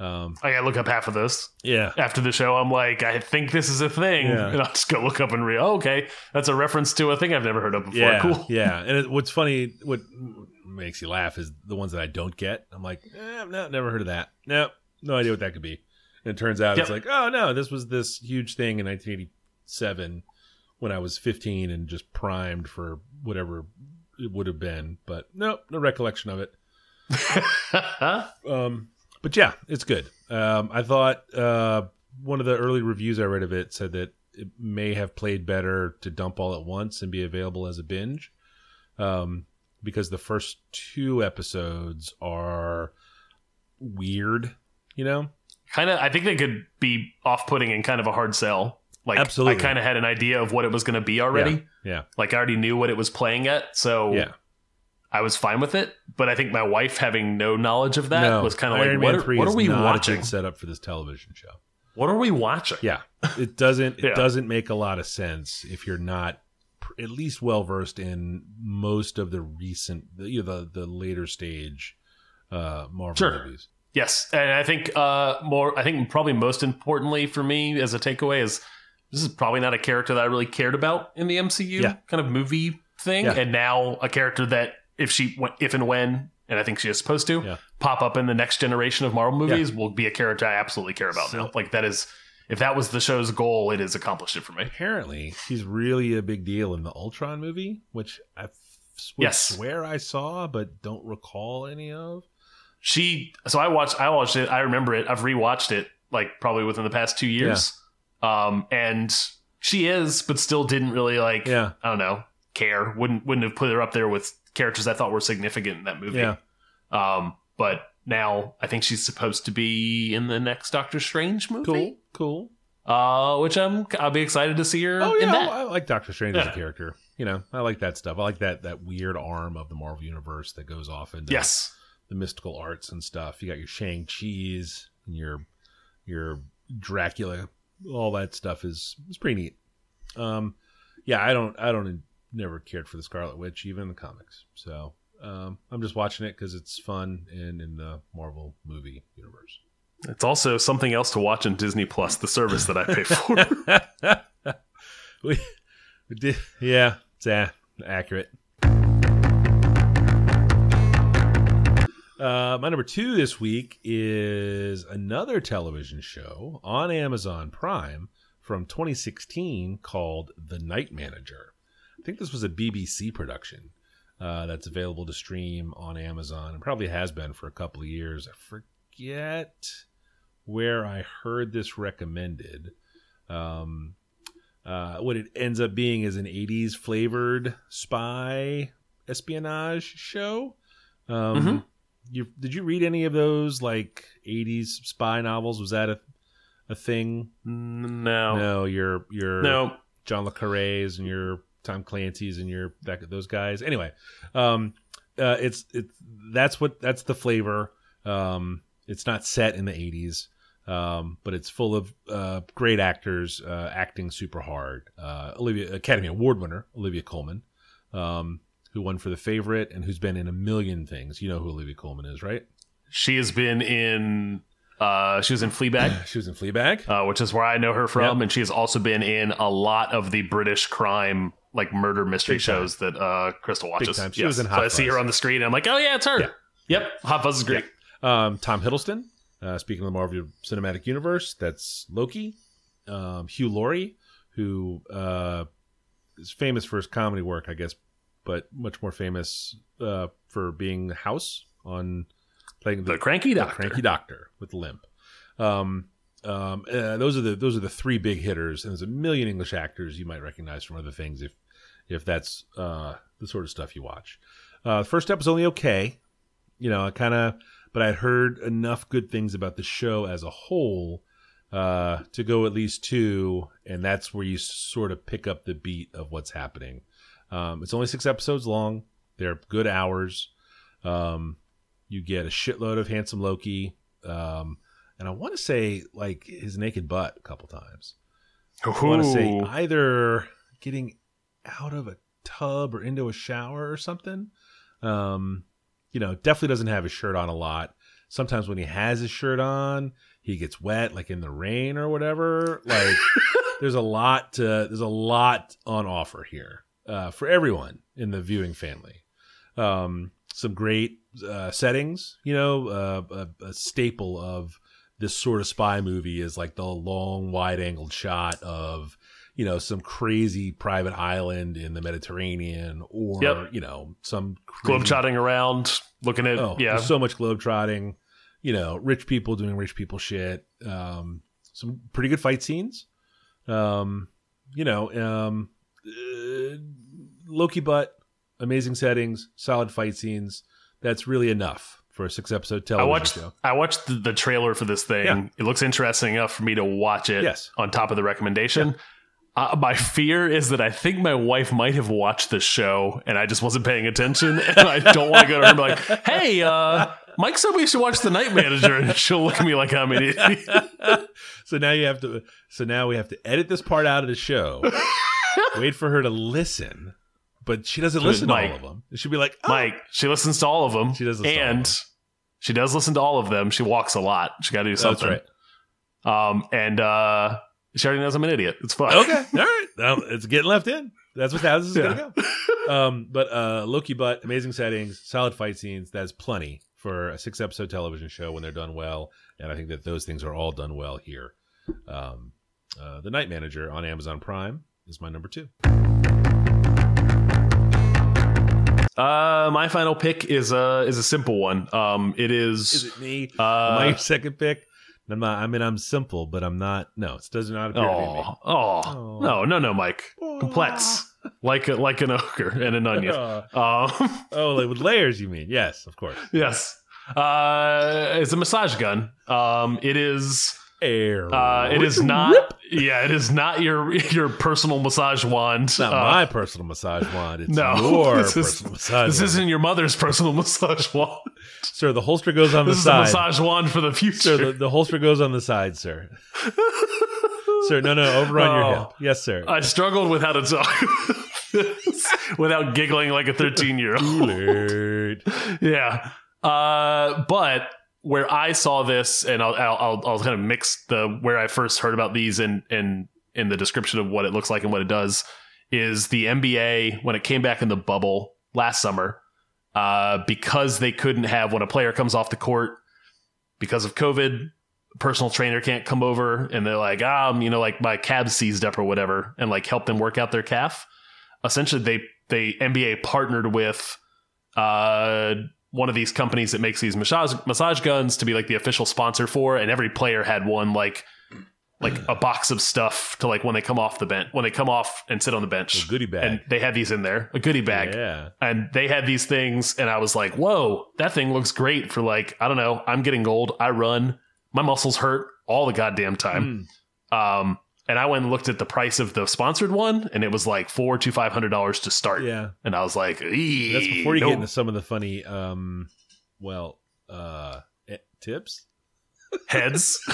Um, I gotta look up half of this yeah, after the show. I'm like, I think this is a thing, Yeah. and I'll just go look up and read. Oh, okay, that's a reference to a thing I've never heard of before. Yeah, Cool. yeah. And it, what's funny, what makes you laugh is the ones that I don't get. I'm like, eh, no, never heard of that. No, no idea what that could be. And it turns out it's like, oh no, this was this huge thing in 1987 when I was 15 and just primed for whatever it would have been. But no, no recollection of it. Um, but yeah, it's good. Um, I thought uh, one of the early reviews I read of it said that it may have played better to dump all at once and be available as a binge, um, because the first two episodes are weird. You know, kind of. I think they could be off-putting and kind of a hard sell. Like, Absolutely. I kind of had an idea of what it was going to be already. yeah, Like, I already knew what it was playing at, so yeah. I was fine with it. But I think my wife, having no knowledge of that, no, was kind of like, Man what, are, 3 are we watching? Set up for this television show. What are we watching? Yeah, it doesn't. It Yeah. doesn't make a lot of sense if you're not pr- at least well versed in most of the recent, the you know, the, the later stage uh, Marvel Sure. movies. Yes, and I think uh, more. I think probably most importantly for me as a takeaway is this is probably not a character that I really cared about in the MCU Yeah. kind of movie thing, Yeah. and now a character that if she went, if and when, and I think she is supposed to Yeah. pop up in the next generation of Marvel movies, will be a character I absolutely care about So- now. Like that is, if that was the show's goal, it has accomplished it for me. Apparently, she's really a big deal in the Ultron movie, which I Yes. swear I saw but don't recall any of. she so i watched i watched it i remember it i've rewatched it like probably within the past two years um and she is but still didn't really like Yeah. i don't know care wouldn't wouldn't have put her up there with characters i thought were significant in that movie Yeah. um but now i think she's supposed to be in the next doctor strange movie Cool, cool. uh which i'm i'll be excited to see her Oh in yeah, that I, I like Doctor Strange as a character. You know, I like that stuff. I like that that weird arm of the Marvel universe that goes off into yes the mystical arts and stuff. You got your Shang Chi's and your your Dracula. All that stuff is is pretty neat. Um, yeah, I don't I don't never cared for the Scarlet Witch even in the comics. So um, I'm just watching it because it's fun and in the Marvel movie universe. it's also something else to watch in disney plus the service that i pay for we, we did, yeah, it's uh, accurate. Uh, my number two this week is another television show on Amazon Prime from 2016 called The Night Manager. I think this was a BBC production uh, that's available to stream on Amazon and probably has been for a couple of years. I forget where I heard this recommended. Um, uh, what it ends up being is an 80s flavored spy espionage show. Um, Mhm. you did you read any of those like 80s spy novels? Was that a a thing? no No, your your no John le Carre's and your Tom Clancy's and your that, those guys. Anyway, um, uh, it's it's that's what that's the flavor. Um, it's not set in the '80s, um, but it's full of uh, great actors uh, acting super hard. Uh, Olivia Academy Award winner Olivia Colman, um, who won for The Favorite and who's been in a million things. You know who Olivia Colman is, right? She has been in. Uh, she was in Fleabag, She was in Fleabag. uh, which is where I know her from, Yep. and she has also been in a lot of the British crime, like murder mystery Big time. shows that uh, Crystal watches. time. She was in so Hot I see her on the screen, and I'm like, oh yeah, it's her. Yeah. Yep, Hot Fuzz is great. Um, Tom Hiddleston, uh, speaking of the Marvel Cinematic Universe, that's Loki. Um, Hugh Laurie, who uh, is famous for his comedy work, I guess, but much more famous uh, for being House on playing The Cranky doctor, the. Cranky Doctor with limp. Um, um, uh, those are the those are the three big hitters, and there's a million English actors you might recognize from other things if if that's uh, the sort of stuff you watch. Uh, first step was only okay, you know, I kind of, but I'd heard enough good things about the show as a whole uh, to go at least two, and that's where you sort of pick up the beat of what's happening. Um, it's only six episodes long. They're good hours. Um, you get a shitload of handsome Loki, um, and I want to say like his naked butt a couple times. I want to say either getting out of a tub or into a shower or something. Um, you know, definitely doesn't have his shirt on a lot. Sometimes when he has his shirt on, he gets wet, like in the rain or whatever. Like, there's a lot to there's a lot on offer here uh, for everyone in the viewing family. Um, some great uh, settings, you know, uh, a, a staple of this sort of spy movie is like the long, wide angled shot of, you know, some crazy private island in the Mediterranean or, Yep. you know, some crazy- globetrotting around, looking at Oh, yeah. so much globetrotting. You know, rich people doing rich people shit. Um, some pretty good fight scenes. Um, you know, um, uh, Loki butt, amazing settings, solid fight scenes. That's really enough for a six episode I television watched show. I watched the, the trailer for this thing. Yeah. It looks interesting enough for me to watch it Yes. on top of the recommendation. Uh, my fear is that I think my wife might have watched this show and I just wasn't paying attention. And I don't want to go to her and be like, hey, uh, Mike said we should watch The Night Manager. And she'll look at me like I'm an idiot. so now you have to. So now we have to edit this part out of the show. wait for her to listen, but she doesn't listen to Mike. all of them. She'll be like, oh, Mike, she listens to all of them. She does listen to all of And them. she does listen to all of them. She walks a lot. She got to do that's something. right. Um, and uh, she already knows I'm an idiot. It's fine. okay, all right. It's getting left in. That's what this is Yeah. gonna go. Um, but uh, Loki butt, amazing settings, solid fight scenes. That's plenty for a six episode television show when they're done well. And I think that those things are all done well here. Um, uh, the Night Manager on Amazon Prime is my number two. Uh, my final pick is a is a simple one. Um, it is. Is it me? Uh, your second pick? I'm not. I mean, I'm simple, but I'm not. No, it does not appear to be me. Oh, oh, Oh. no, no, no, Mike. Complex, like a, like an ogre and an onion. Um, oh, like with layers, you mean? Yes, of course. yes. Uh, it's a massage gun. Um, it is. Air. Uh, it is not. Yeah, it is not your your personal massage wand. It's not Uh, my personal massage wand. It's no, your this is- personal massage This wand. isn't your mother's personal massage wand. Sir, the holster goes on This the is a massage wand for the future. Sir, the, the holster goes on the side, sir. sir, no, no, over on your Oh. hip. Yes, sir. I struggled with how to talk without giggling like a 13 year old. Yeah. Uh, but where I saw this, and I'll, I'll, I'll, kind of mix the where I first heard about these and and in the description of what it looks like and what it does is the NBA when it came back in the bubble last summer, uh, because they couldn't have when a player comes off the court because of COVID, personal trainer can't come over and they're like, um, you know, like my calf seized up or whatever, and like help them work out their calf. Essentially, they they NBA partnered with uh one of these companies that makes these massage massage guns to be like the official sponsor for, and every player had one like like a box of stuff to like when they come off the bench when they come off and sit on the bench. A goodie bag. And they had these in there, a goodie bag Yeah. and they had these things and i was like whoa that thing looks great for like i don't know i'm getting old i run my muscles hurt all the goddamn time um and i went and looked at the price of the sponsored one and it was like four to five hundred dollars to start Yeah. and i was like That's before you no." get into some of the funny, um, well, uh, eh, tips. heads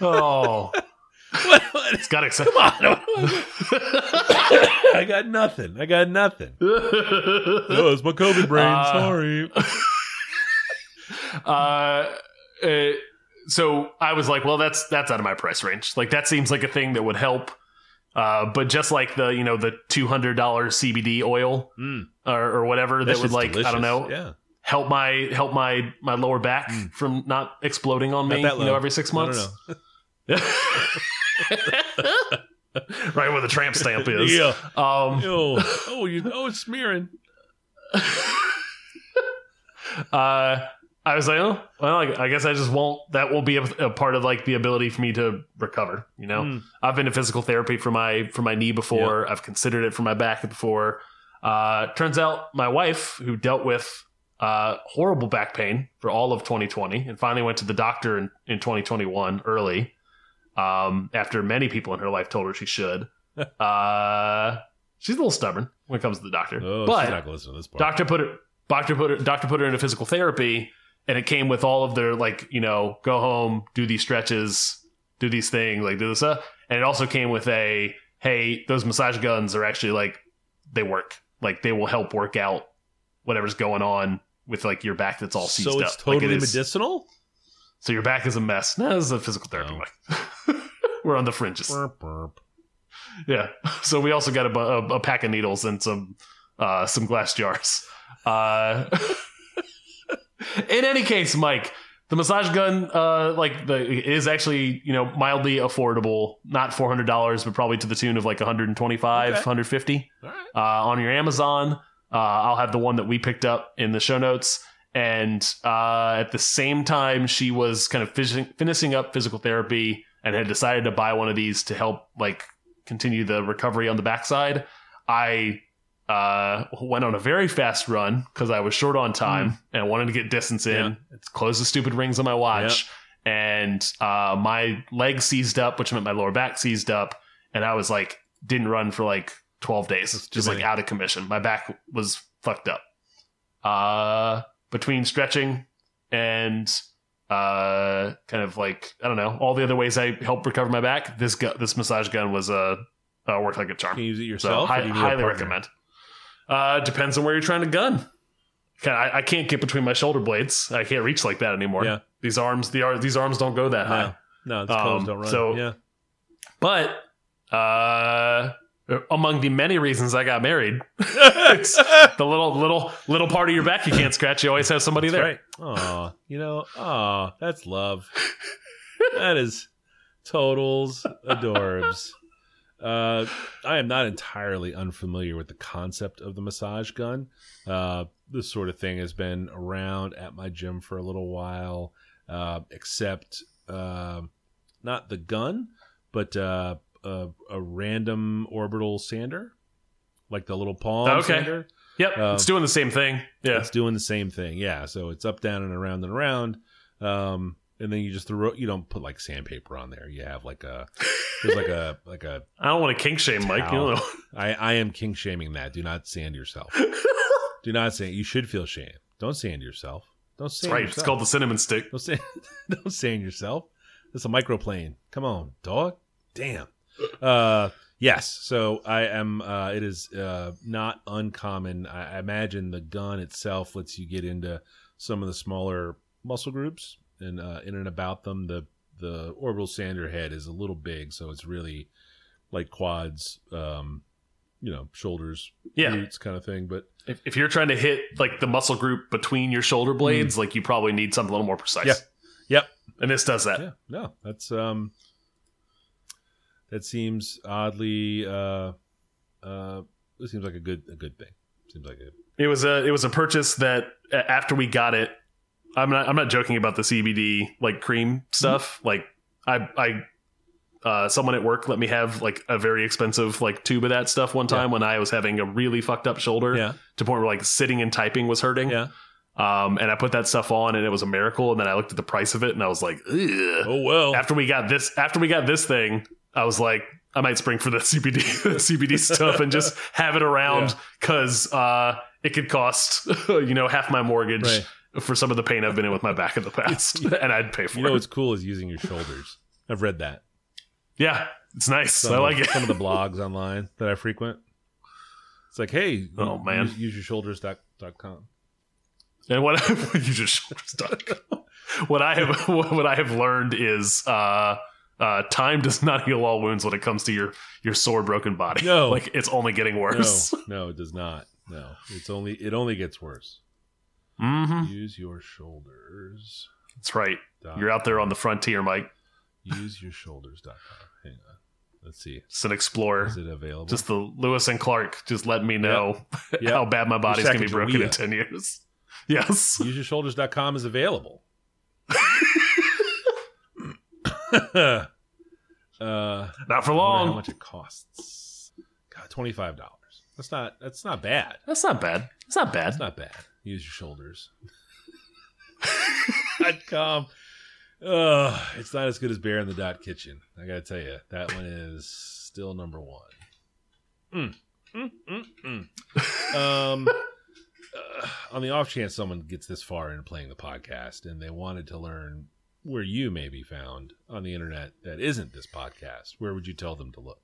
oh What? what? it's got excited I got nothing. I got nothing. Oh, it's my COVID brain. Uh, Sorry. uh, uh, so I was like, well, that's that's out of my price range. Like that seems like a thing that would help. Uh, but just like the you know the two hundred dollars CBD oil Mm. or, or whatever that, would shit's like I don't know. Yeah. help my help my my lower back from not exploding on Mm. Me that you know every six months. right where the tramp stamp is. Yeah. Um, Oh, you. Oh, it's smearing. uh, I was like, oh, well, I, guess I just won't. That won't be a, a part of like the ability for me to recover. You know, Mm. I've been to physical therapy for my for my knee before. I've considered it for my back before. Uh, turns out my wife, who dealt with uh, horrible back pain for all of 2020, and finally went to the doctor in, in 2021 early, um, after many people in her life told her she should. uh, she's a little stubborn when it comes to the doctor, Oh, but she's not gonna listen to this part. doctor put her doctor put her doctor put her into physical therapy and it came with all of their like you know go home do these stretches do these things like do this stuff and it also came with a hey those massage guns are actually like they work like they will help work out whatever's going on with like your back that's all seized so up it's Like, it totally medicinal. so your back is a mess no this is a physical therapy Oh. Mike. we're on the fringes Burp, burp. yeah. So we also got a, a, a pack of needles and some uh, some glass jars. Uh, in any case, Mike, the massage gun uh, like the is actually you know mildly affordable. Not four hundred dollars, but probably to the tune of like one hundred and twenty five, Okay. hundred fifty right. uh, on your Amazon. Uh, I'll have the one that we picked up in the show notes. And uh, at the same time, she was kind of finishing up physical therapy and had decided to buy one of these to help like continue the recovery on the backside. I uh, went on a very fast run because I was short on time and I wanted to get distance in. Yeah. It's close the stupid rings on my watch. And uh, my leg seized up, which meant my lower back seized up. And I was like, didn't run for like 12 days, just like out of commission. My back was fucked up. Uh, between stretching and uh, kind of like, I don't know, all the other ways I helped recover my back, this gu- this massage gun was uh, uh, worked like a charm. Can you use it yourself? or hi- highly recommend. Uh, depends on where you're trying to gun. I, I can't get between my shoulder blades. I can't reach like that anymore. Yeah. These arms, the these arms don't go that high. No, no, the Um, don't run. so- yeah, But uh, among the many reasons I got married, it's the little little little part of your back you can't scratch. You always have somebody there. right. Oh, you know, oh, that's love. that is totals adorbs. Uh, I am not entirely unfamiliar with the concept of the massage gun. Uh, this sort of thing has been around at my gym for a little while, uh, except uh, not the gun, but uh, a, a random orbital sander, like the little palm Okay. sander. Yep, Um, it's doing the same thing. Yeah, It's doing the same thing. Yeah. So it's up, down, and around and around. Um, and then you just throw. You don't put like sandpaper on there. You have like a. There's like a like a. I don't want to kink shame Mike. You know, I I am king shaming that. Do not sand yourself. Do not sand. You should feel shame. Don't sand yourself. Don't that's sand right. yourself. It's called the cinnamon stick. Don't sand. Don't sand yourself. It's a microplane. Come on, dog. Damn. Uh, yes. So I am. Uh, it is uh, not uncommon. I, I imagine the gun itself lets you get into some of the smaller muscle groups and uh, in and about them. The the orbital sander head is a little big, so it's really like quads. Um, you know, shoulders, Yeah. glutes kind of thing. But If, if you're trying to hit like the muscle group between your shoulder blades, like you probably need something a little more precise. Mm. Yeah. Yep. And this does that. yeah no that's um that seems oddly uh uh it seems like a good a good thing seems like a It was a it was a purchase that after we got it, I'm not I'm not joking about the CBD like cream stuff. Like I I uh, someone at work let me have like a very expensive like tube of that stuff one time when I was having a really fucked up shoulder yeah to point where like sitting and typing was hurting. yeah Um, and I put that stuff on and it was a miracle. And then I looked at the price of it and I was like, Ugh. oh well after we got this after we got this thing, I was like, I might spring for the CBD CBD stuff and just have it around Yeah. because uh, it could cost you know half my mortgage Right. For some of the pain I've been in with my back in the past, and I'd pay for it. you know what's cool is using your shoulders i've read that yeah, it's nice. some, I like it. some of the blogs online that i frequent it's like hey Oh, man. use, use your shoulders dot, dot com And what you just what I have what I have learned is uh, uh, time does not heal all wounds when it comes to your your sore broken body. No. like it's only getting no worse. no it does not no it's only it only gets worse hmm use your shoulders That's right. You're out there on the frontier, Mike. use your shoulders.com. Hang on. Let's see. It's an explorer. Is it available? Just the Lewis and Clark just let me know Yep. how bad my body's gonna be broken in ten years. Yes. UseYourShoulders.com is available. uh, Not for long. how much it costs. God, twenty five dollars. That's not. That's not bad. That's not bad. It's not bad. That's not bad. Use your shoulders. dot com. Uh, it's not as good as Bear in the Dot Kitchen. I gotta tell you, that one is still number one. Mm, mm, mm, mm. Um, uh, on the off chance someone gets this far in playing the podcast and they wanted to learn where you may be found on the internet that isn't this podcast, where would you tell them to look?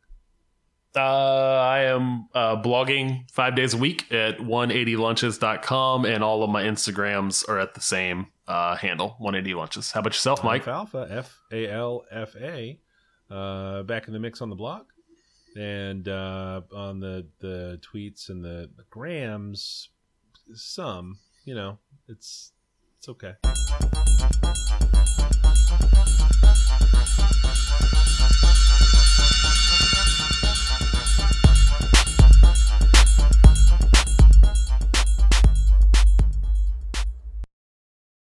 Uh, I am uh, blogging five days a week at 180lunches.com, and all of my Instagrams are at the same uh, handle, 180lunches. How about yourself, Mike? Alpha, F A L F A, uh, back in the mix on the blog and uh, on the, the tweets and the grams, some, you know, it's it's okay.